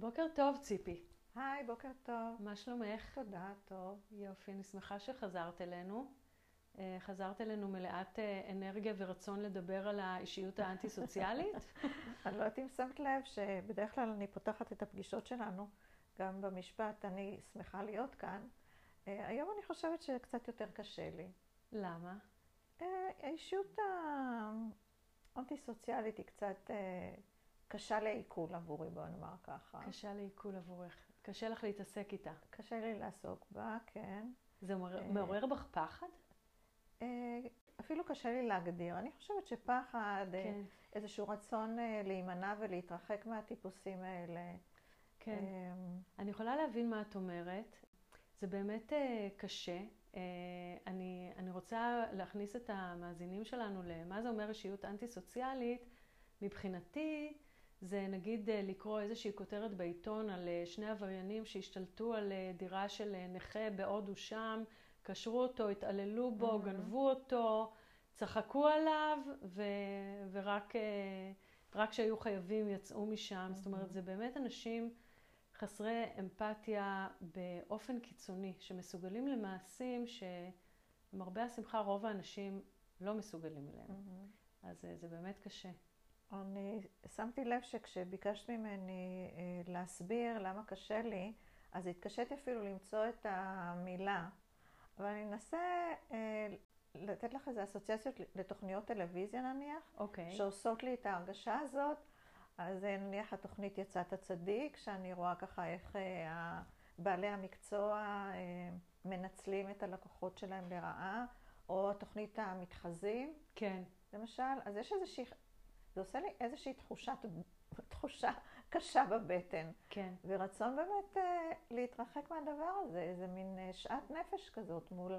בוקר טוב, ציפי. היי, בוקר טוב. מה שלומך? תודה, טוב. יופי, אני שמחה שחזרת אלינו. אה, חזרת אלינו מלאת אה, אנרגיה ורצון לדבר על האישיות האנטי-סוציאלית. אני לא יודעת אם שמת לב שבדרך כלל אני פותחת את הפגישות שלנו, גם במשפט, אני שמחה להיות כאן. אה, היום אני חושבת שקצת יותר קשה לי. למה? האישיות האנטי-סוציאלית היא קצת קשה לעיכול עבורי, בוא נאמר ככה. קשה לעיכול עבורך. קשה לך להתעסק איתה. קשה לי לעסוק בה, כן. זה מעורר בך פחד? אה, אפילו קשה לי להגדיר. אני חושבת שפחד, אה, כן. איזשהו רצון אה, להימנע ולהתרחק מהטיפוסים האלה. כן. אני יכולה להבין מה את אומרת. זה באמת קשה. אני, אני רוצה להכניס את המאזינים שלנו למה זה אומר אישיות אנטי-סוציאלית. מבחינתי, זה נגיד לקרוא איזושהי כותרת בעיתון על שני עבריינים שהשתלטו על דירה של נכה בהודו שם, קשרו אותו, התעללו בו, mm-hmm. גנבו אותו, צחקו עליו, ו... ורק אה, כשהיו חייבים יצאו משם. Mm-hmm. זאת אומרת, זה באמת אנשים חסרי אמפתיה באופן קיצוני, שמסוגלים למעשים שלמרבה השמחה רוב האנשים לא מסוגלים אליהם. Mm-hmm. אז אה, זה באמת קשה. אני שמתי לב שכשביקשת ממני אה, להסביר למה קשה לי, אז התקשיתי אפילו למצוא את המילה. אבל אני אנסה אה, לתת לך איזה אסוציאציות לתוכניות טלוויזיה נניח, okay. אוקיי. שעושות לי את ההרגשה הזאת. אז אה, נניח התוכנית יצאת הצדיק, שאני רואה ככה איך בעלי המקצוע מנצלים את הלקוחות שלהם לרעה, או תוכנית המתחזים. כן. למשל, אז יש איזושהי, זה עושה לי איזושהי תחושת, תחושה קשה בבטן. כן. ורצון באמת אה, להתרחק מהדבר הזה, איזה מין אה, שאט נפש כזאת מול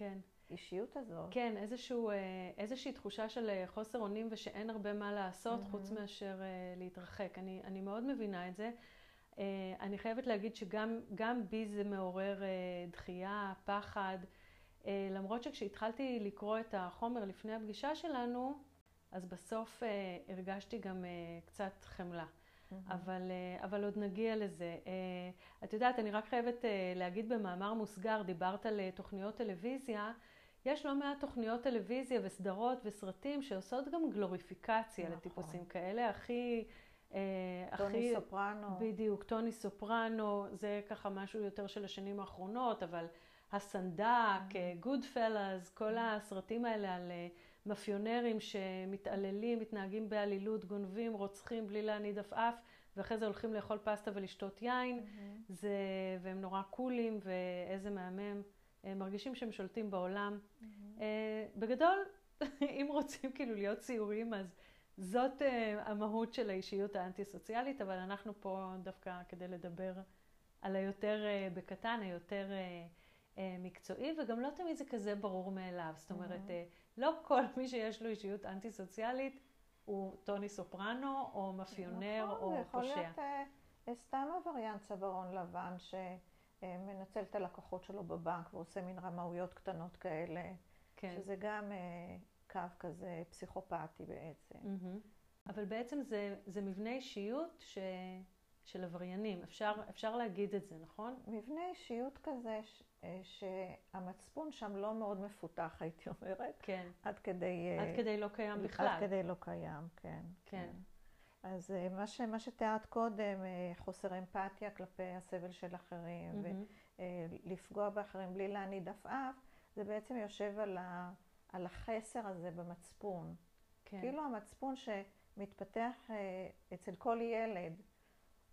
האישיות כן. הזאת. כן, איזשהו, אה, איזושהי תחושה של אה, חוסר אונים ושאין הרבה מה לעשות mm-hmm. חוץ מאשר אה, להתרחק. אני, אני מאוד מבינה את זה. אה, אני חייבת להגיד שגם בי זה מעורר אה, דחייה, פחד. אה, למרות שכשהתחלתי לקרוא את החומר לפני הפגישה שלנו, אז בסוף אה, הרגשתי גם אה, קצת חמלה. Mm-hmm. אבל, אה, אבל עוד נגיע לזה. אה, את יודעת, אני רק חייבת אה, להגיד במאמר מוסגר, דיברת על תוכניות טלוויזיה. יש לא מעט תוכניות טלוויזיה וסדרות וסרטים שעושות גם גלוריפיקציה נכון. לטיפוסים כאלה. הכי... טוני הכי, סופרנו. בדיוק, טוני סופרנו, זה ככה משהו יותר של השנים האחרונות, אבל הסנדק, גוד mm-hmm. פלאז, כל. הסרטים האלה על מאפיונרים שמתעללים, מתנהגים בעלילות, גונבים, רוצחים בלי להניד עפעף, ואחרי זה הולכים לאכול פסטה ולשתות יין, mm-hmm. זה, והם נורא קולים, ואיזה מהמם. הם מרגישים שהם שולטים בעולם. Mm-hmm. בגדול, אם רוצים כאילו להיות ציוריים, אז זאת uh, המהות של האישיות האנטי-סוציאלית, אבל אנחנו פה דווקא כדי לדבר על היותר uh, בקטן, היותר uh, uh, מקצועי, וגם לא תמיד זה כזה ברור מאליו. זאת אומרת, mm-hmm. לא כל מי שיש לו אישיות אנטי-סוציאלית הוא טוני סופרנו, או מאפיונר, נכון, או פושע. נכון, זה יכול להיות uh, סתם עבריין צווארון לבן שמנצל את הלקוחות שלו בבנק ועושה מין רמאויות קטנות כאלה, כן. שזה גם uh, קו כזה פסיכופתי בעצם. Mm-hmm. אבל בעצם זה, זה מבנה אישיות ש... של עבריינים. אפשר, אפשר להגיד את זה, נכון? מבנה אישיות כזה ש, אה, שהמצפון שם לא מאוד מפותח, הייתי אומרת. כן. עד כדי... אה, עד כדי לא קיים בכלל. עד כדי לא קיים, כן. כן. כן. אז אה, מה, ש, מה שתיארת קודם, חוסר אמפתיה כלפי הסבל של אחרים, mm-hmm. ולפגוע באחרים בלי להניד עפעף, זה בעצם יושב על, ה, על החסר הזה במצפון. כן. כאילו המצפון שמתפתח אצל כל ילד,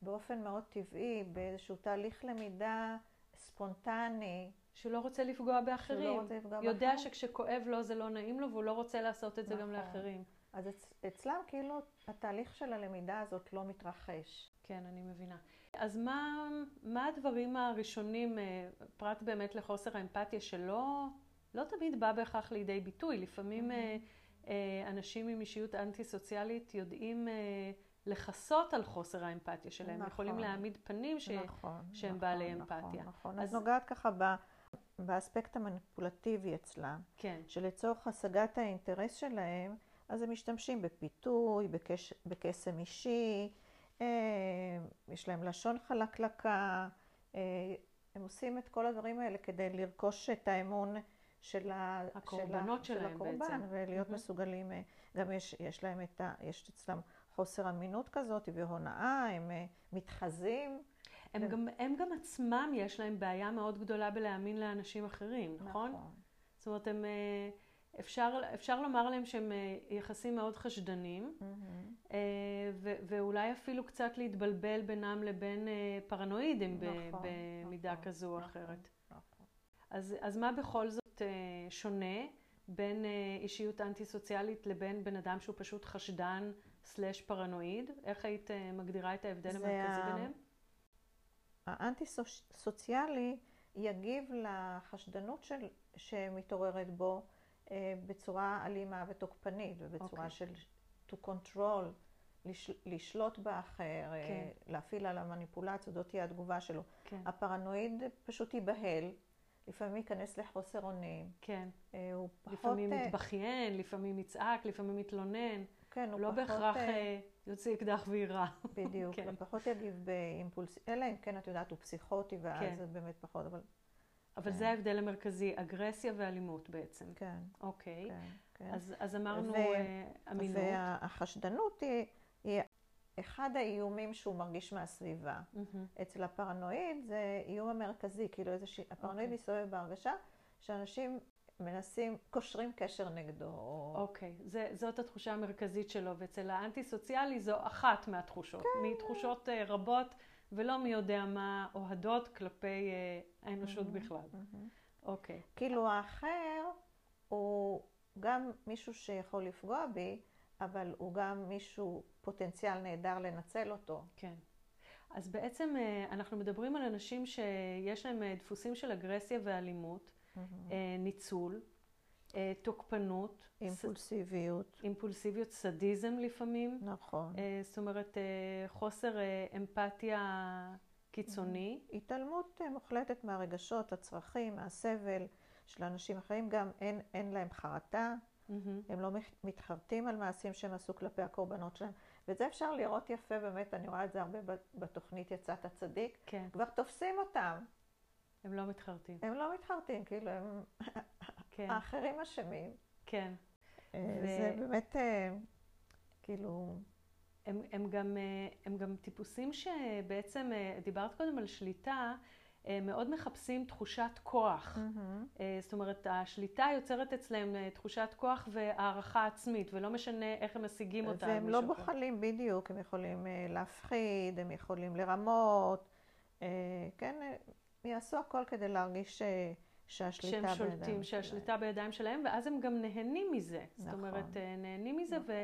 באופן מאוד טבעי, באיזשהו תהליך למידה ספונטני. שהוא לא רוצה לפגוע באחרים. שהוא לא רוצה לפגוע באחרים. יודע שכשכואב לו זה לא נעים לו, והוא לא רוצה לעשות את זה נכון. גם לאחרים. אז אצ- אצלם כאילו התהליך של הלמידה הזאת לא מתרחש. כן, אני מבינה. אז מה, מה הדברים הראשונים, אה, פרט באמת לחוסר האמפתיה, שלא לא תמיד בא בהכרח לידי ביטוי? לפעמים mm-hmm. אנשים עם אישיות אנטי-סוציאלית יודעים לכסות על חוסר האמפתיה שלהם, נכון. יכולים להעמיד פנים ש... נכון, שהם נכון, בעלי נכון, אמפתיה. נכון, נכון. אז נוגעת ככה ב... באספקט המניפולטיבי אצלם. כן. שלצורך השגת האינטרס שלהם, אז הם משתמשים בפיתוי, בקש... בקסם אישי, אה, יש להם לשון חלקלקה, הם עושים את כל הדברים האלה כדי לרכוש את האמון של, הקורבנות של, שלהם של הקורבן, בעצם. ולהיות mm-hmm. מסוגלים, גם יש, יש להם את ה... יש אצלם חוסר אמינות כזאת והונאה, הם מתחזים. הם, ו... גם, הם גם עצמם, יש להם בעיה מאוד גדולה בלהאמין לאנשים אחרים, נכון? נכון. זאת אומרת, הם... אפשר, אפשר לומר להם שהם יחסים מאוד חשדנים, mm-hmm. ו- ואולי אפילו קצת להתבלבל בינם לבין פרנואידים נכון, במידה נכון, כזו או נכון, אחרת. נכון. אז, אז מה בכל זאת שונה בין אישיות אנטי-סוציאלית לבין בן אדם שהוא פשוט חשדן סלש פרנואיד? איך היית מגדירה את ההבדל המרכזי ה... ביניהם? האנטי-סוציאלי יגיב לחשדנות של, שמתעוררת בו אה, בצורה אלימה ותוקפנית ובצורה okay. אוקיי. של to control, לש, לשלוט באחר, okay. אה, כן. להפעיל על המניפולציות, זאת תהיה התגובה שלו. Okay. כן. הפרנואיד פשוט ייבהל, לפעמים ייכנס לחוסר אונים. כן. אה, הוא פחות... לפעמים יתבכיין, לפעמים יצעק, לפעמים יתלונן. כן, הוא לא פחות... לא בהכרח יוציא אקדח ויירה. בדיוק, כן. פחות יגיב באימפולס... אלא אם כן, את יודעת, הוא פסיכוטי, ואז כן. זה באמת פחות, אבל... אבל כן. זה ההבדל המרכזי, אגרסיה ואלימות בעצם. כן. אוקיי. כן, כן. אז, אז אמרנו ו... אה, אמינות. והחשדנות היא, היא אחד האיומים שהוא מרגיש מהסביבה. Mm-hmm. אצל הפרנואיד זה איום המרכזי, כאילו איזושהי, הפרנואיד okay. אוקיי. מסתובב בהרגשה שאנשים מנסים, קושרים קשר נגדו. אוקיי, okay. זאת התחושה המרכזית שלו, ואצל האנטי-סוציאלי זו אחת מהתחושות, כן. מתחושות uh, רבות. ולא מי יודע מה אוהדות כלפי uh, האנושות mm-hmm, בכלל. Mm-hmm. אוקיי. Okay. כאילו האחר הוא גם מישהו שיכול לפגוע בי, אבל הוא גם מישהו פוטנציאל נהדר לנצל אותו. כן. אז בעצם uh, אנחנו מדברים על אנשים שיש להם דפוסים של אגרסיה ואלימות, mm-hmm. ניצול, אה, תוקפנות. אימפולסיביות. אימפולסיביות, סדיזם לפעמים. נכון. אה, זאת אומרת, אה, חוסר אמפתיה קיצוני. התעלמות מוחלטת מהרגשות, הצרכים, מהסבל של אנשים אחרים. גם אין, אין להם חרטה. Mm-hmm. הם לא מתחרטים על מעשים שהם עשו כלפי הקורבנות שלהם. ואת זה אפשר לראות יפה באמת, אני רואה את זה הרבה בתוכנית יצאת הצדיק. כן. כבר תופסים אותם. הם לא מתחרטים. הם לא מתחרטים, כאילו הם... כן. האחרים אשמים. כן. אה, ו... זה באמת, אה, כאילו... הם, הם, גם, אה, הם גם טיפוסים שבעצם, דיברת קודם על שליטה, מאוד מחפשים תחושת כוח. Mm-hmm. זאת אומרת, השליטה יוצרת אצלם תחושת כוח והערכה עצמית, ולא משנה איך הם משיגים אותה. והם לא בוחלים בדיוק, הם יכולים להפחיד, הם יכולים לרמות, כן, יעשו הכל כדי להרגיש שהשליטה בידיים שלהם. שהם שולטים, שהשליטה בידיים שלהם, ואז הם גם נהנים מזה. נכון. זאת אומרת, אה, נהנים מזה, נכון.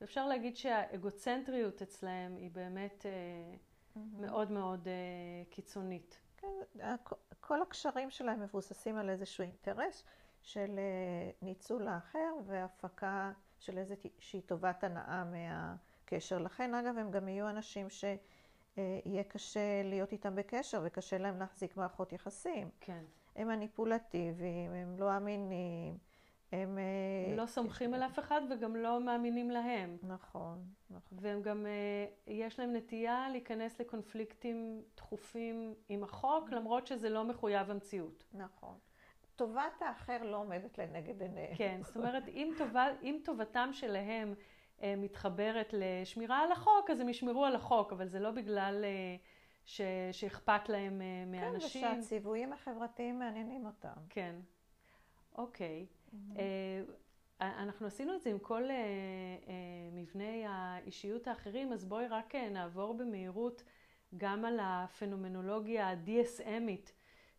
ואפשר להגיד שהאגוצנטריות אצלהם היא באמת mm-hmm. מאוד מאוד אה, קיצונית. כן, כל הקשרים שלהם מבוססים על איזשהו אינטרס של ניצול האחר והפקה של איזושהי טובת הנאה מהקשר. לכן, אגב, הם גם יהיו אנשים שיהיה קשה להיות איתם בקשר וקשה להם להחזיק מערכות יחסים. כן. הם מניפולטיביים, הם לא אמינים, הם... אה, לא סומכים על אף אחד וגם לא מאמינים להם. נכון, נכון. והם גם, אה, יש להם נטייה להיכנס לקונפליקטים תכופים עם החוק, למרות שזה לא מחויב המציאות. נכון. טובת האחר לא עומדת לנגד עיניהם. כן, זאת אומרת, אם, טובה, אם טובתם שלהם אה, מתחברת לשמירה על החוק, אז הם ישמרו על החוק, אבל זה לא בגלל... ש... שאכפת להם uh, מהאנשים. כן, ושהציוויים החברתיים מעניינים אותם. כן, אוקיי. Mm-hmm. אנחנו עשינו את זה עם כל מבני האישיות האחרים, אז בואי רק נעבור במהירות גם על הפנומנולוגיה ה-DSMית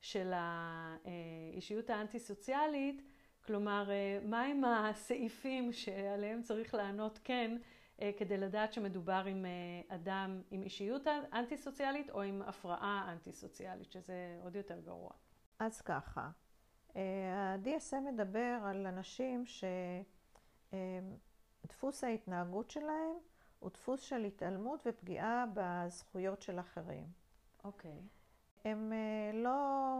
של האישיות האנטי-סוציאלית, כלומר, uh, מהם הסעיפים שעליהם צריך לענות כן אה, כדי לדעת שמדובר עם אה, אדם עם אישיות אנטי-סוציאלית או עם הפרעה אנטי-סוציאלית, שזה עוד יותר גרוע. אז ככה, אה, ה-DSM מדבר על אנשים שדפוס ההתנהגות שלהם הוא דפוס של התעלמות ופגיעה בזכויות של אחרים. אוקיי. Okay. הם לא,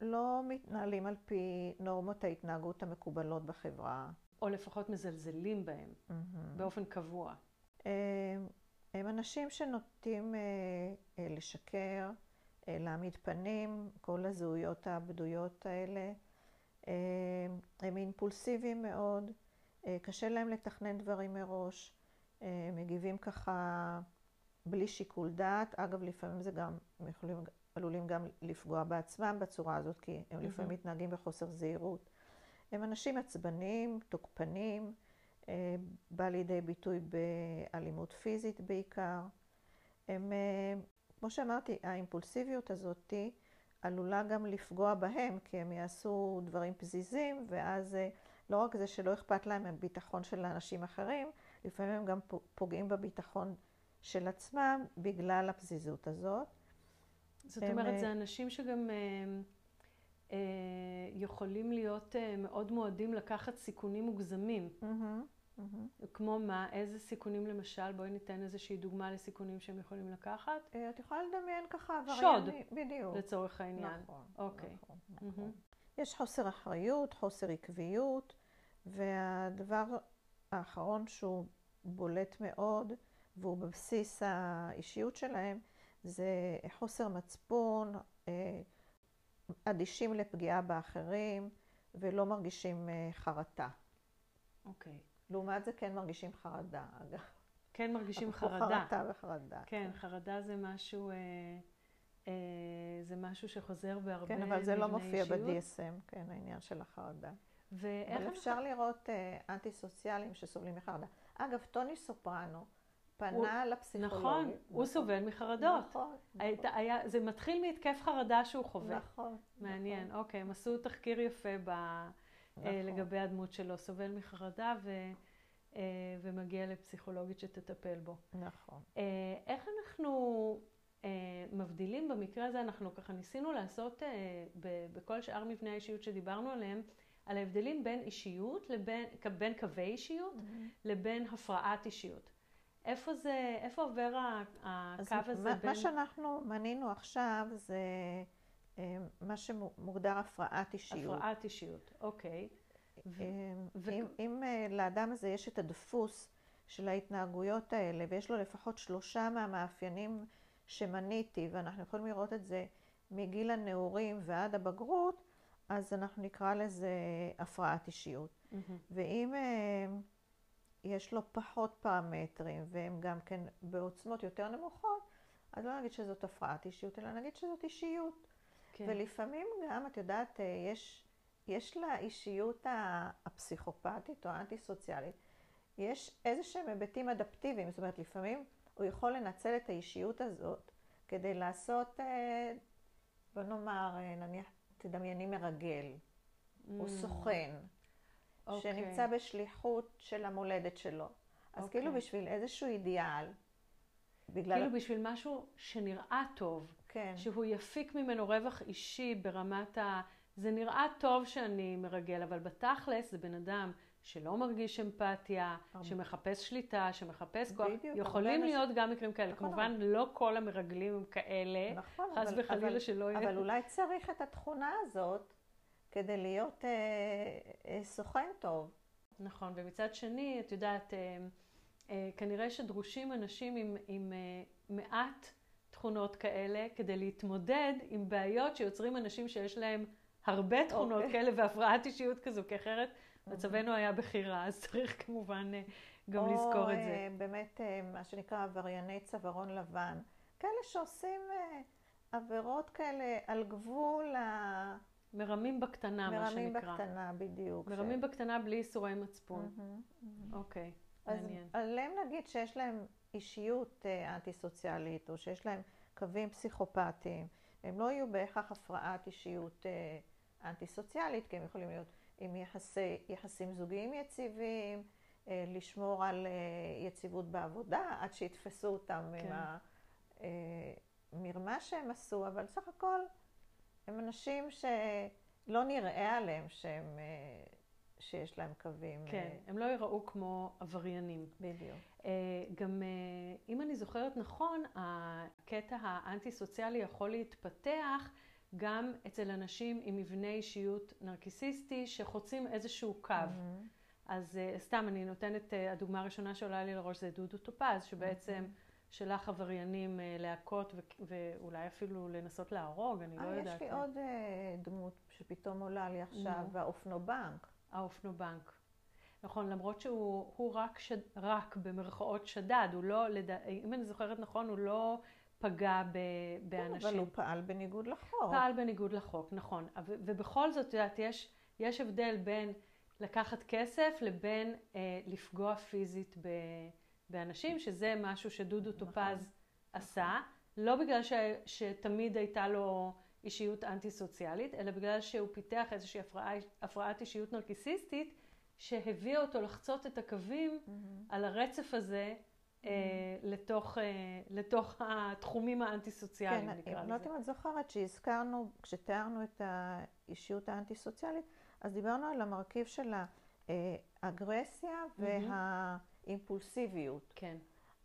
לא מתנהלים על פי נורמות ההתנהגות המקובלות בחברה. או לפחות מזלזלים בהם mm-hmm. באופן קבוע. אה, הם אנשים שנוטים לשקר, להעמיד פנים, כל הזהויות הבדויות האלה. הם אימפולסיביים מאוד, קשה להם לתכנן דברים מראש, מגיבים ככה בלי שיקול דעת. אגב, לפעמים זה גם, הם יכולים, עלולים גם לפגוע בעצמם בצורה הזאת, כי הם לפעמים מתנהגים בחוסר זהירות. הם אנשים עצבניים, תוקפנים, בא לידי ביטוי באלימות פיזית בעיקר. הם, כמו שאמרתי, האימפולסיביות הזאת עלולה גם לפגוע בהם, כי הם יעשו דברים פזיזים, ואז לא רק זה שלא אכפת להם מהביטחון של האנשים אחרים, לפעמים הם גם פוגעים בביטחון של עצמם בגלל הפזיזות הזאת. זאת הם... אומרת, זה אנשים שגם אה, אה, יכולים להיות אה, מאוד מועדים לקחת סיכונים מוגזמים. Mm-hmm. Mm-hmm. כמו מה? איזה סיכונים למשל? בואי ניתן איזושהי דוגמה לסיכונים שהם יכולים לקחת. אה, את יכולה לדמיין ככה עברייני. שוד. בדיוק. לצורך העניין. נכון. אוקיי. נכון, נכון. Mm-hmm. יש חוסר אחריות, חוסר עקביות, והדבר האחרון שהוא בולט מאוד, והוא בבסיס האישיות שלהם, זה חוסר מצפון, אה, אדישים לפגיעה באחרים, ולא מרגישים אה, חרטה. אוקיי. Okay. לעומת זה כן מרגישים חרדה, אגב. כן מרגישים חרדה. חרטה וחרדה. כן, כן, חרדה זה משהו, אה, אה, זה משהו שחוזר בהרבה כן, אבל זה לא מופיע ב-DSM, כן, העניין של החרדה. ואיך... אבל אפשר לראות אה, אנטי סוציאליים שסובלים מחרדה. אגב, טוני סופרנו פנה הוא, לפסיכולוג. נכון, נכון, הוא סובל מחרדות. נכון. היית, נכון. היה, זה מתחיל מהתקף חרדה שהוא חווה. נכון. מעניין, נכון. אוקיי, הם עשו תחקיר יפה ב... נכון. לגבי הדמות שלו, סובל מחרדה ו, אה, ומגיע לפסיכולוגית שתטפל בו. נכון. אה, איך אנחנו אה, מבדילים במקרה הזה, אנחנו ככה ניסינו לעשות בכל שאר מבני האישיות שדיברנו עליהם, על ההבדלים בין אישיות, לבין, בין קווי אישיות, mm-hmm. לבין הפרעת אישיות. איפה זה, איפה עובר הקו הזה מה, בין... מה שאנחנו מנינו עכשיו זה מה שמוגדר הפרעת אישיות. הפרעת אישיות, אוקיי. ו... ו... אם, אם לאדם הזה יש את הדפוס של ההתנהגויות האלה, ויש לו לפחות שלושה מהמאפיינים שמניתי, ואנחנו יכולים לראות את זה מגיל הנעורים ועד הבגרות, אז אנחנו נקרא לזה הפרעת אישיות. Mm-hmm. ואם יש לו פחות פרמטרים, והם גם כן בעוצמות יותר נמוכות, אז לא נגיד שזאת הפרעת אישיות, אלא נגיד שזאת אישיות. כן. ולפעמים גם, את יודעת, יש, יש לאישיות הפסיכופתית או האנטי-סוציאלית, יש איזה שהם היבטים אדפטיביים. זאת אומרת, לפעמים הוא יכול לנצל את האישיות הזאת כדי לעשות, בוא נאמר, נניח, תדמייני מרגל, mm. או סוכן, okay. אוקיי. שנמצא בשליחות של המולדת שלו. אז okay. כאילו אוקיי. בשביל איזשהו אידיאל, בגלל... כאילו בשביל משהו שנראה טוב. כן. שהוא יפיק ממנו רווח אישי ברמת ה... זה נראה טוב שאני מרגל, אבל בתכלס זה בן אדם שלא מרגיש אמפתיה, שמחפש שליטה, שמחפש כוח. בדיוק. יכולים להיות גם מקרים כאלה. נכון. כמובן, לא כל המרגלים הם כאלה. נכון, חס וחלילה שלא יהיה. אבל אולי צריך את התכונה הזאת כדי להיות אה, אה, סוכן טוב. נכון, ומצד שני, את יודעת, אה, אה, כנראה שדרושים אנשים עם, עם אה, מעט תכונות כאלה כדי להתמודד עם בעיות שיוצרים אנשים שיש להם הרבה תכונות okay. אוקיי. כאלה והפרעת אישיות כזו, כי אחרת אוקיי. מצבנו היה בכי אז צריך כמובן אה, גם או, לזכור את זה. או באמת אה, מה שנקרא עברייני צווארון לבן, כאלה שעושים אה, עבירות כאלה על גבול ה... מרמים בקטנה, מרמים מה שנקרא. מרמים בקטנה, בדיוק. מרמים ש... בקטנה בלי איסורי מצפון. אוקיי, mm-hmm, mm-hmm. okay, מעניין. אז עליהם נגיד שיש להם אישיות אנטי-סוציאלית, או שיש להם קווים פסיכופטיים. הם לא יהיו בהכרח הפרעת אישיות אנטי-סוציאלית, כי הם יכולים להיות עם יחסי, יחסים זוגיים יציבים, לשמור על יציבות בעבודה, עד שיתפסו אותם כן. עם המרמה שהם עשו, אבל סך הכל הם אנשים שלא נראה עליהם שהם, שיש להם קווים. כן, הם לא יראו כמו עבריינים. בדיוק. גם אם אני זוכרת נכון, הקטע האנטי-סוציאלי יכול להתפתח גם אצל אנשים עם מבנה אישיות נרקיסיסטי שחוצים איזשהו קו. Mm-hmm. אז סתם, אני נותנת, הדוגמה הראשונה שעולה לי לראש זה דודו טופז, שבעצם mm-hmm. שלך עבריינים להכות ואולי אפילו לנסות להרוג, אני לא יודעת. יש לי עוד דמות שפתאום עולה לי עכשיו, האופנובנק. האופנובנק. נכון, למרות שהוא רק, שד, רק במרכאות שדד, הוא לא, לד... אם אני זוכרת נכון, הוא לא פגע ב, באנשים. כן, אבל הוא פעל בניגוד לחוק. פעל בניגוד לחוק, נכון. ובכל זאת, את יודעת, יש, יש הבדל בין לקחת כסף לבין אה, לפגוע פיזית ב, באנשים, שזה משהו שדודו נכון. טופז עשה, לא בגלל ש, שתמיד הייתה לו אישיות אנטי סוציאלית, אלא בגלל שהוא פיתח איזושהי הפרעה, הפרעת אישיות נרקיסיסטית, שהביאה אותו לחצות את הקווים mm-hmm. על הרצף הזה אה, mm-hmm. לתוך, אה, לתוך התחומים האנטי-סוציאליים, כן, נקרא לזה. אני לא יודעת אם את זוכרת שהזכרנו, כשתיארנו את האישיות האנטי-סוציאלית, אז דיברנו על המרכיב של האגרסיה mm-hmm. והאימפולסיביות. כן.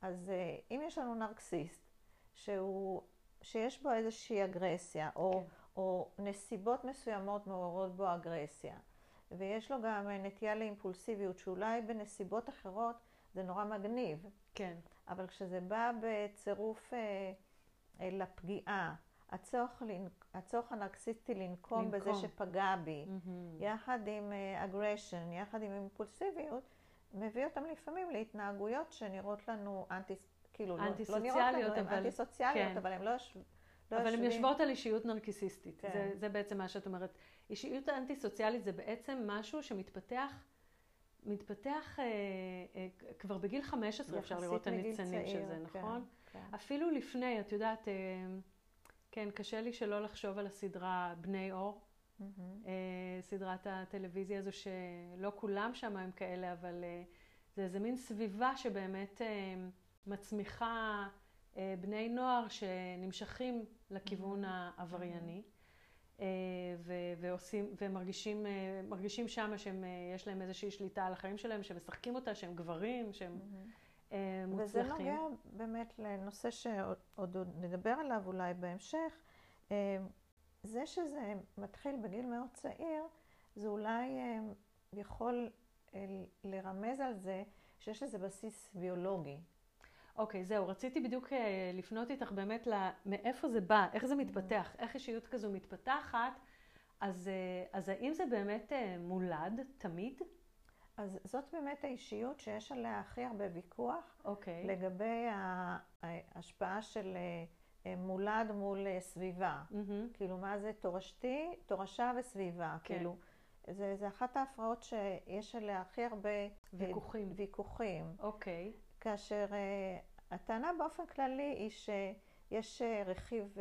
אז אה, אם יש לנו נרקסיסט, שהוא, שיש בו איזושהי אגרסיה, או, כן. או נסיבות מסוימות מעוררות בו אגרסיה, ויש לו גם נטייה לאימפולסיביות, שאולי בנסיבות אחרות זה נורא מגניב. כן. אבל כשזה בא בצירוף אה, אה, לפגיעה, הצורך, הצורך הנרקסיסטי לנקום, לנקום בזה שפגע בי, mm-hmm. יחד עם aggression, uh, יחד עם אימפולסיביות, מביא אותם לפעמים להתנהגויות שנראות לנו אנטי, כאילו, אנטי לא, לא נראות לנו, הן אנטי סוציאליות, כן. אבל הן לא, לא אבל הן יושבות על אישיות נרקיסיסטית. כן. זה, זה בעצם מה שאת אומרת. אישיות אנטי סוציאלית זה בעצם משהו שמתפתח מתפתח אה, אה, כבר בגיל 15 אפשר לראות את הניצנים של זה, כן, נכון? כן. אפילו לפני, את יודעת, אה, כן, קשה לי שלא לחשוב על הסדרה בני אור, mm-hmm. אה, סדרת הטלוויזיה הזו שלא כולם שם הם כאלה, אבל אה, זה איזה מין סביבה שבאמת אה, מצמיחה בני נוער שנמשכים לכיוון mm-hmm. העברייני. Mm-hmm. אה, ועושים, ומרגישים אה, שם שיש להם איזושהי שליטה על החיים שלהם, שהם משחקים אותה, שהם גברים, שהם mm-hmm. מוצלחים. וזה נוגע באמת לנושא שעוד נדבר עליו אולי בהמשך. זה שזה מתחיל בגיל מאוד צעיר, זה אולי יכול לרמז על זה שיש לזה בסיס ביולוגי. אוקיי, okay, זהו, רציתי בדיוק אה, לפנות איתך באמת מאיפה זה בא, איך זה מתפתח, איך אישיות כזו מתפתחת, אז, אה, אז האם זה באמת אה, מולד תמיד? אז זאת באמת האישיות שיש עליה הכי הרבה ויכוח, okay. אוקיי. לגבי ההשפעה של מולד מול סביבה. Mm-hmm. כאילו, מה זה תורשתי, תורשה וסביבה. כן. כאילו, זה, זה אחת ההפרעות שיש עליה הכי הרבה ויכוחים. ויכוחים. אוקיי. Okay. כאשר uh, הטענה באופן כללי היא שיש uh, רכיב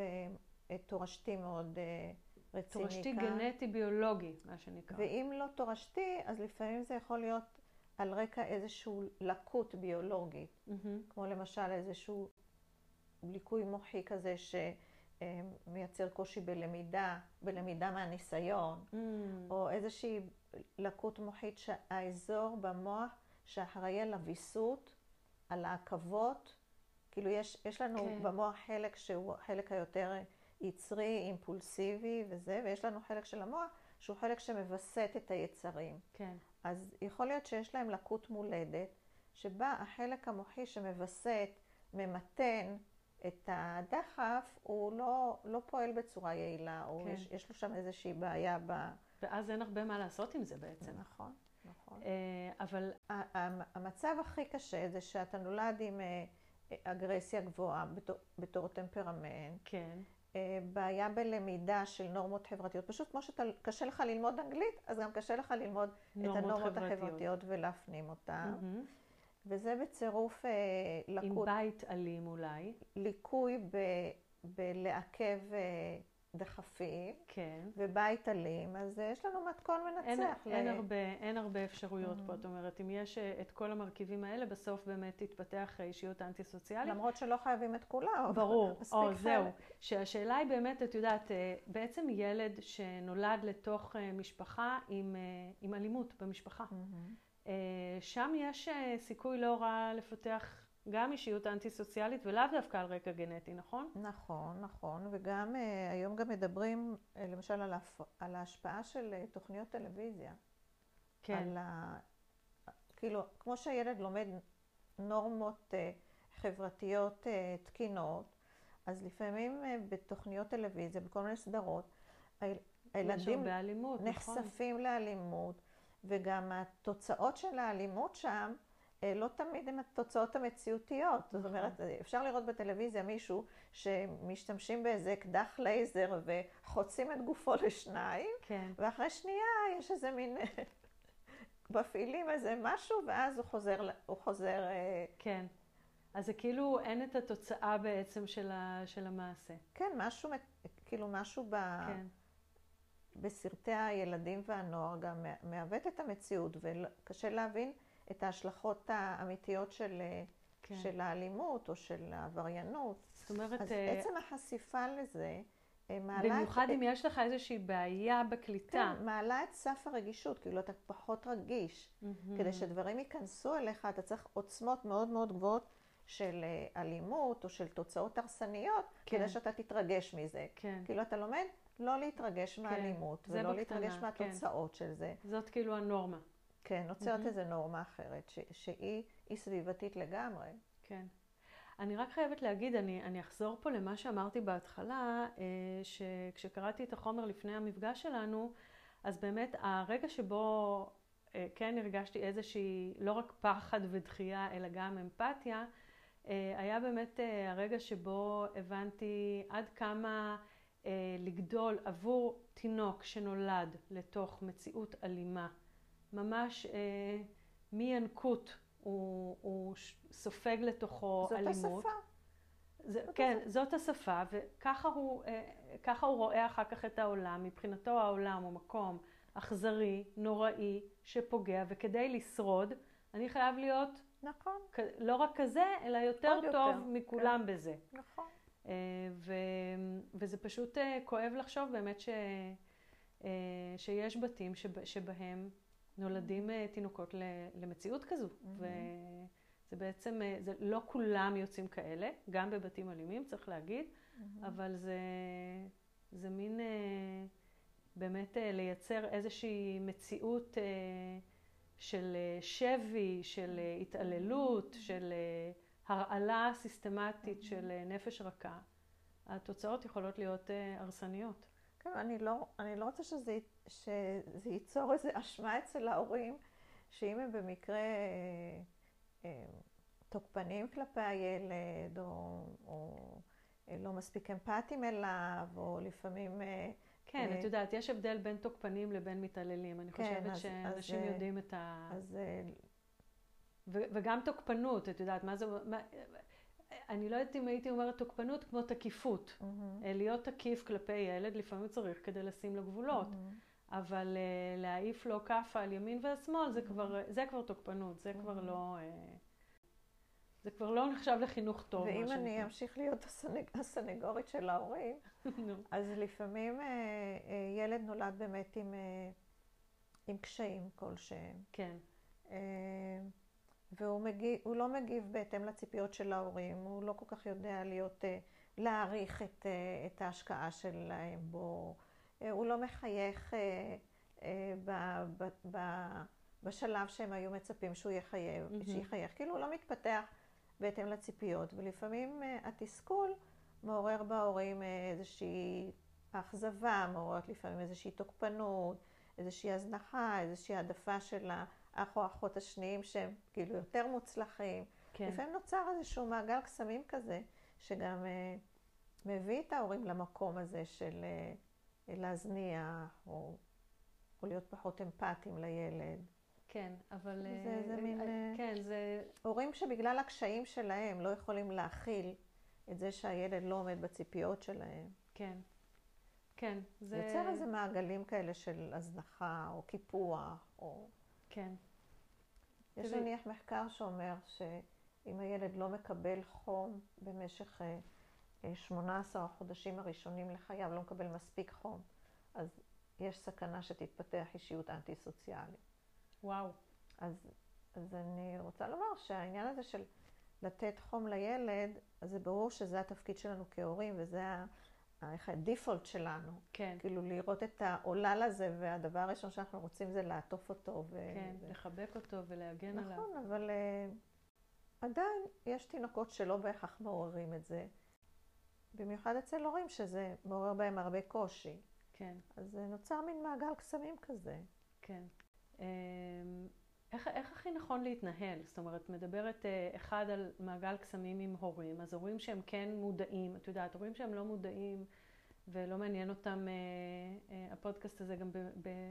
uh, תורשתי מאוד uh, רציני תורשתי כאן. גנטי ביולוגי, מה שנקרא. ואם לא תורשתי, אז לפעמים זה יכול להיות על רקע איזשהו לקות ביולוגית, mm-hmm. כמו למשל איזשהו ליקוי מוחי כזה שמייצר קושי בלמידה, בלמידה מהניסיון, mm. או איזושהי לקות מוחית שהאזור במוח שאחראי על הוויסות על העכבות, כאילו יש, יש לנו כן. במוח חלק שהוא החלק היותר יצרי, אימפולסיבי וזה, ויש לנו חלק של המוח שהוא חלק שמווסת את היצרים. כן. אז יכול להיות שיש להם לקות מולדת, שבה החלק המוחי שמווסת, ממתן את הדחף, הוא לא, לא פועל בצורה יעילה, או כן. יש, יש לו שם איזושהי בעיה ב... ואז אין הרבה מה לעשות עם זה בעצם. נכון. נכון. אה, אבל המצב הכי קשה זה שאתה נולד עם אה, אגרסיה גבוהה בתור, בתור טמפרמנט. כן. אה, בעיה בלמידה של נורמות חברתיות. פשוט כמו שקשה לך ללמוד אנגלית, אז גם קשה לך ללמוד את הנורמות חברתיות. החברתיות ולהפנים אותן. Mm-hmm. וזה בצירוף לקות... עם בית אלים אולי. ליקוי ב, בלעכב דחפים, כן. ובית אלים, אז אה, יש לנו מתכון מנצח. אין, ל... אין, הרבה, אין הרבה אפשרויות mm-hmm. פה, את אומרת, אם יש אה, את כל המרכיבים האלה, בסוף באמת תתפתח אה, אישיות אנטי-סוציאלית. למרות שלא חייבים את כולם. ברור, או זהו. שהשאלה היא באמת, את יודעת, בעצם ילד שנולד לתוך משפחה עם, עם אלימות במשפחה. Mm-hmm. שם יש סיכוי לא רע לפתח גם אישיות אנטי-סוציאלית ולאו דווקא על רקע גנטי, נכון? נכון, נכון, וגם uh, היום גם מדברים למשל על, ההפ... על ההשפעה של תוכניות טלוויזיה. כן. על ה... כאילו, כמו שהילד לומד נורמות חברתיות תקינות, אז לפעמים בתוכניות טלוויזיה, בכל מיני סדרות, הילדים נכון. נחשפים נכון. לאלימות, וגם התוצאות של האלימות שם, אה, לא תמיד הן התוצאות המציאותיות. זאת נכון. אומרת, אפשר לראות בטלוויזיה מישהו שמשתמשים באיזה אקדח לייזר וחוצים את גופו לשניים, כן. ואחרי שנייה יש איזה מין... מפעילים איזה משהו, ואז הוא חוזר... הוא חוזר אה, כן. אז זה כאילו אין את התוצאה בעצם של, ה, של המעשה. כן, משהו, כאילו משהו ב... כן. בסרטי הילדים והנוער גם מעוות את המציאות, וקשה להבין את ההשלכות האמיתיות של, כן. של האלימות או של העבריינות. זאת אומרת... אז uh, עצם החשיפה לזה אה, מעלה... במיוחד את... אם יש לך איזושהי בעיה בקליטה. כן, מעלה את סף הרגישות, כאילו אתה פחות רגיש. Mm-hmm. כדי שדברים ייכנסו אליך, אתה צריך עוצמות מאוד מאוד גבוהות של אה, אלימות או של תוצאות הרסניות, כן. כדי שאתה תתרגש מזה. כן. כאילו אתה לומד לא להתרגש כן. מהאלימות, ולא בקטנה, להתרגש כן. מהתוצאות כן. של זה. זאת כאילו הנורמה. כן, נוצרת mm-hmm. איזו נורמה אחרת, ש- שהיא סביבתית לגמרי. כן. אני רק חייבת להגיד, אני, אני אחזור פה למה שאמרתי בהתחלה, אה, שכשקראתי את החומר לפני המפגש שלנו, אז באמת הרגע שבו אה, כן הרגשתי איזושהי, לא רק פחד ודחייה, אלא גם אמפתיה, היה באמת הרגע שבו הבנתי עד כמה לגדול עבור תינוק שנולד לתוך מציאות אלימה ממש אה, מינקות הוא, הוא סופג לתוכו זאת אלימות. זאת השפה. זה, זאת כן, השפה. זאת השפה, וככה הוא, אה, הוא רואה אחר כך את העולם. מבחינתו העולם הוא מקום אכזרי, נוראי, שפוגע, וכדי לשרוד, אני חייב להיות נכון. לא רק כזה, אלא יותר טוב יותר, מכולם כן. בזה. נכון. אה, ו, וזה פשוט אה, כואב לחשוב באמת ש, אה, שיש בתים שב, שבהם נולדים תינוקות למציאות כזו. Mm-hmm. וזה בעצם, זה לא כולם יוצאים כאלה, גם בבתים אלימים, צריך להגיד, mm-hmm. אבל זה, זה מין באמת לייצר איזושהי מציאות של שבי, של התעללות, mm-hmm. של הרעלה סיסטמטית. של נפש רכה. התוצאות יכולות להיות הרסניות. כן, אני לא, אני לא רוצה שזה, שזה ייצור איזו אשמה אצל ההורים, שאם הם במקרה אה, אה, תוקפנים כלפי הילד, או, או אה, לא מספיק אמפתיים אליו, או לפעמים... אה, אה, את יודעת, יש הבדל בין תוקפנים לבין מתעללים. אני כן, חושבת אז, שאנשים אז, יודעים את ה... אז... אה, ו, וגם תוקפנות, את יודעת, מה זה... מה, אני לא יודעת אם הייתי אומרת תוקפנות כמו תקיפות. Mm-hmm. להיות תקיף כלפי ילד לפעמים צריך כדי לשים לו גבולות. Mm-hmm. אבל uh, להעיף לו כאפה על ימין ועל שמאל זה, mm-hmm. כבר, זה כבר תוקפנות, זה mm-hmm. כבר לא... Uh, זה כבר לא נחשב לחינוך טוב. ואם אני אמשיך להיות הסנג... הסנגורית של ההורים, אז לפעמים uh, uh, ילד נולד באמת עם, uh, עם קשיים כלשהם. כן. Uh, והוא מגיב, לא מגיב בהתאם לציפיות של ההורים, הוא לא כל כך יודע להיות, אה, להעריך את, אה, את ההשקעה שלהם בו, אה, הוא לא מחייך ב, ב, ב, בשלב שהם היו מצפים שהוא יחייך, mm-hmm. שיחייך, כאילו הוא לא מתפתח בהתאם לציפיות, ולפעמים התסכול מעורר בהורים איזושהי אכזבה, מעוררת לפעמים איזושהי תוקפנות, איזושהי הזנחה, איזושהי העדפה של. האח או האחות השניים שהם כאילו יותר מוצלחים. כן. לפעמים נוצר איזשהו מעגל קסמים כזה, שגם אה, מביא את ההורים למקום הזה של אה, להזניח, או, או להיות פחות אמפתיים לילד. כן, אבל... זה, אה, זה מין... אה, כן, זה... הורים שבגלל הקשיים שלהם לא יכולים להכיל את זה שהילד לא עומד בציפיות שלהם. כן. כן, זה... יוצר איזה מעגלים כאלה של הזנחה, או קיפוח, או... כן. יש נניח מחקר שאומר שאם הילד לא מקבל חום במשך 18 אה, החודשים הראשונים לחייו, לא מקבל מספיק חום, אז יש סכנה שתתפתח אישיות אנטי-סוציאלית. וואו. אז, אז אני רוצה לומר שהעניין הזה של לתת חום לילד, אז זה ברור שזה התפקיד שלנו כהורים, וזה איך הדיפולט שלנו. כן. כאילו לראות את העולל הזה, והדבר הראשון שאנחנו רוצים זה לעטוף אותו. ו... כן, ו... לחבק אותו ולהגן נכון, עליו. נכון, אבל uh, עדיין יש תינוקות שלא בהכרח מעוררים את זה. במיוחד אצל הורים שזה מעורר בהם הרבה קושי. כן. אז נוצר מין מעגל קסמים כזה. כן. אמ, איך, איך הכי נכון להתנהל? זאת אומרת, מדברת אה, אחד על מעגל קסמים עם הורים, אז הורים שהם כן מודעים, את יודעת, הורים שהם לא מודעים ולא מעניין אותם, אה, אה, הפודקאסט הזה גם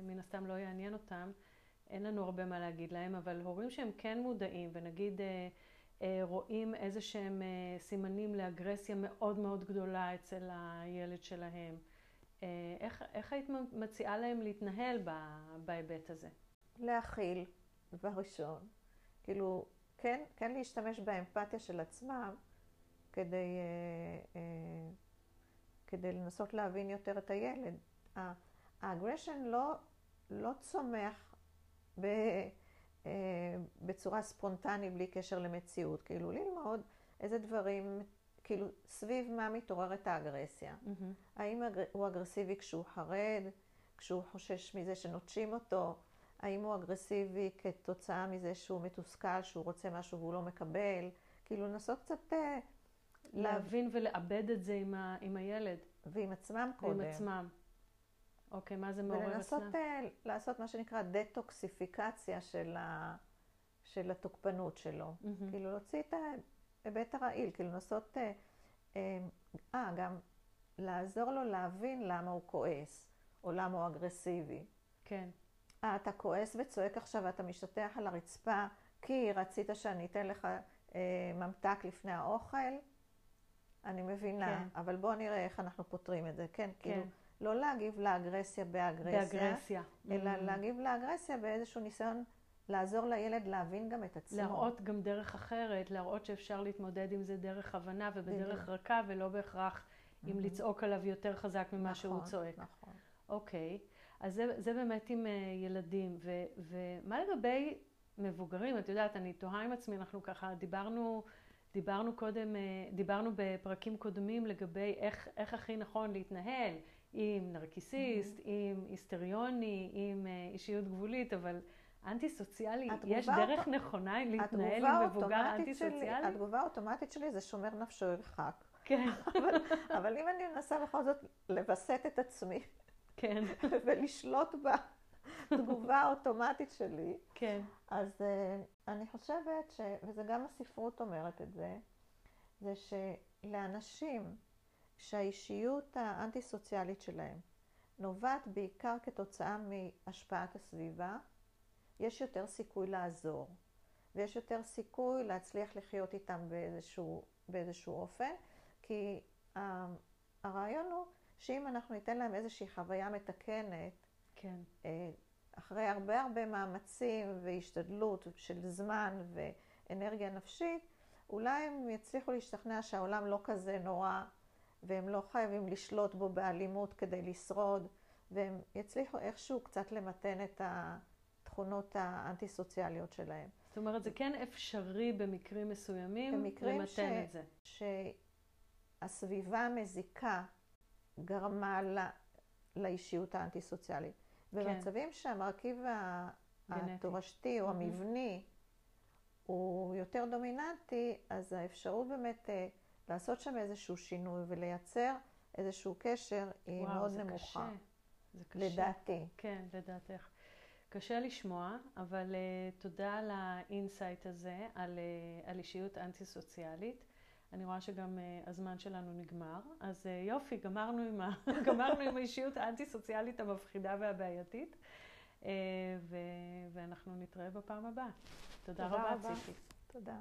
מן הסתם לא יעניין אותם, אין לנו הרבה מה להגיד להם, אבל הורים שהם כן מודעים, ונגיד רואים איזה שהם סימנים לאגרסיה מאוד מאוד גדולה אצל הילד שלהם, איך, איך היית מציעה להם להתנהל בהיבט הזה? להכיל. דבר ראשון. כאילו, כן, כן להשתמש באמפתיה של עצמם כדי, אה, אה, כדי לנסות להבין יותר את הילד. האגרשן לא, לא צומח ב, אה, בצורה ספונטנית בלי קשר למציאות. כאילו, ללמוד איזה דברים, כאילו, סביב מה מתעוררת האגרסיה. Mm-hmm. האם הוא אגרסיבי כשהוא חרד, כשהוא חושש מזה שנוטשים אותו? האם הוא אגרסיבי כתוצאה מזה שהוא מתוסכל, שהוא רוצה משהו והוא לא מקבל? כאילו לנסות קצת... אה, להבין לה... ולעבד את זה עם, ה... עם הילד. ועם עצמם קודם. ועם עצמם. אוקיי, מה זה מעורר אצלם? ולנסות uh, לעשות מה שנקרא דטוקסיפיקציה של, ה... של התוקפנות שלו. Mm-hmm. כאילו להוציא את ההיבט הרעיל, כאילו לנסות... אה, uh, גם לעזור לו להבין למה הוא כועס, או למה הוא אגרסיבי. כן. אה, אתה כועס וצועק עכשיו ואתה משתטח על הרצפה כי רצית שאני אתן לך אה, ממתק לפני האוכל? אני מבינה, כן. אבל בואו נראה איך אנחנו פותרים את זה. כן, כן. כאילו, לא להגיב לאגרסיה באגרסיה, באגרסיה. אלא mm. להגיב לאגרסיה באיזשהו ניסיון לעזור לילד להבין גם את עצמו. להראות גם דרך אחרת, להראות שאפשר להתמודד עם זה דרך הבנה ובדרך רכה, ולא בהכרח mm-hmm. אם לצעוק עליו יותר חזק ממה נכון, שהוא צועק. נכון. אוקיי. אז זה, זה באמת עם uh, ילדים. ו, ומה לגבי מבוגרים? את יודעת, אני תוהה עם עצמי, אנחנו ככה דיברנו, דיברנו קודם, uh, דיברנו בפרקים קודמים לגבי איך, איך הכי נכון להתנהל עם נרקיסיסט, mm-hmm. עם היסטריוני, עם uh, אישיות גבולית, אבל... אנטי סוציאלי, יש דרך אותו, נכונה להתנהל עם מבוגר אנטי סוציאלי? התגובה האוטומטית שלי זה שומר נפשו ירחק. כן. אבל, אבל אם אני מנסה בכל זאת לווסת את עצמי כן. ולשלוט בתגובה האוטומטית שלי. כן. אז uh, אני חושבת, ש, וזה גם הספרות אומרת את זה, זה שלאנשים שהאישיות האנטי-סוציאלית שלהם נובעת בעיקר כתוצאה מהשפעת הסביבה, יש יותר סיכוי לעזור, ויש יותר סיכוי להצליח לחיות איתם באיזשהו, באיזשהו אופן, כי הרעיון הוא שאם אנחנו ניתן להם איזושהי חוויה מתקנת, כן. אה, אחרי הרבה הרבה מאמצים והשתדלות של זמן ואנרגיה נפשית, אולי הם יצליחו להשתכנע שהעולם לא כזה נורא, והם לא חייבים לשלוט בו באלימות כדי לשרוד, והם יצליחו איכשהו קצת למתן את התכונות האנטי-סוציאליות שלהם. זאת אומרת, זה כן אפשרי במקרים מסוימים במקרים למתן ש... את זה. שהסביבה מזיקה גרמה לה, לאישיות האנטי-סוציאלית. כן. במצבים שהמרכיב התורשתי או המבני הוא יותר דומיננטי, אז האפשרות באמת אה, לעשות שם איזשהו שינוי ולייצר איזשהו קשר היא וואו, מאוד זה נמוכה. קשה. זה קשה. לדעתי. כן, לדעתך. קשה לשמוע, אבל uh, תודה על ה insight הזה, על, uh, על אישיות אנטי-סוציאלית. אני רואה שגם uh, הזמן שלנו נגמר, אז uh, יופי, גמרנו עם, ה... גמרנו עם האישיות האנטי-סוציאלית המפחידה והבעייתית, uh, ו... ואנחנו נתראה בפעם הבאה. תודה, תודה רבה, ציפי. תודה.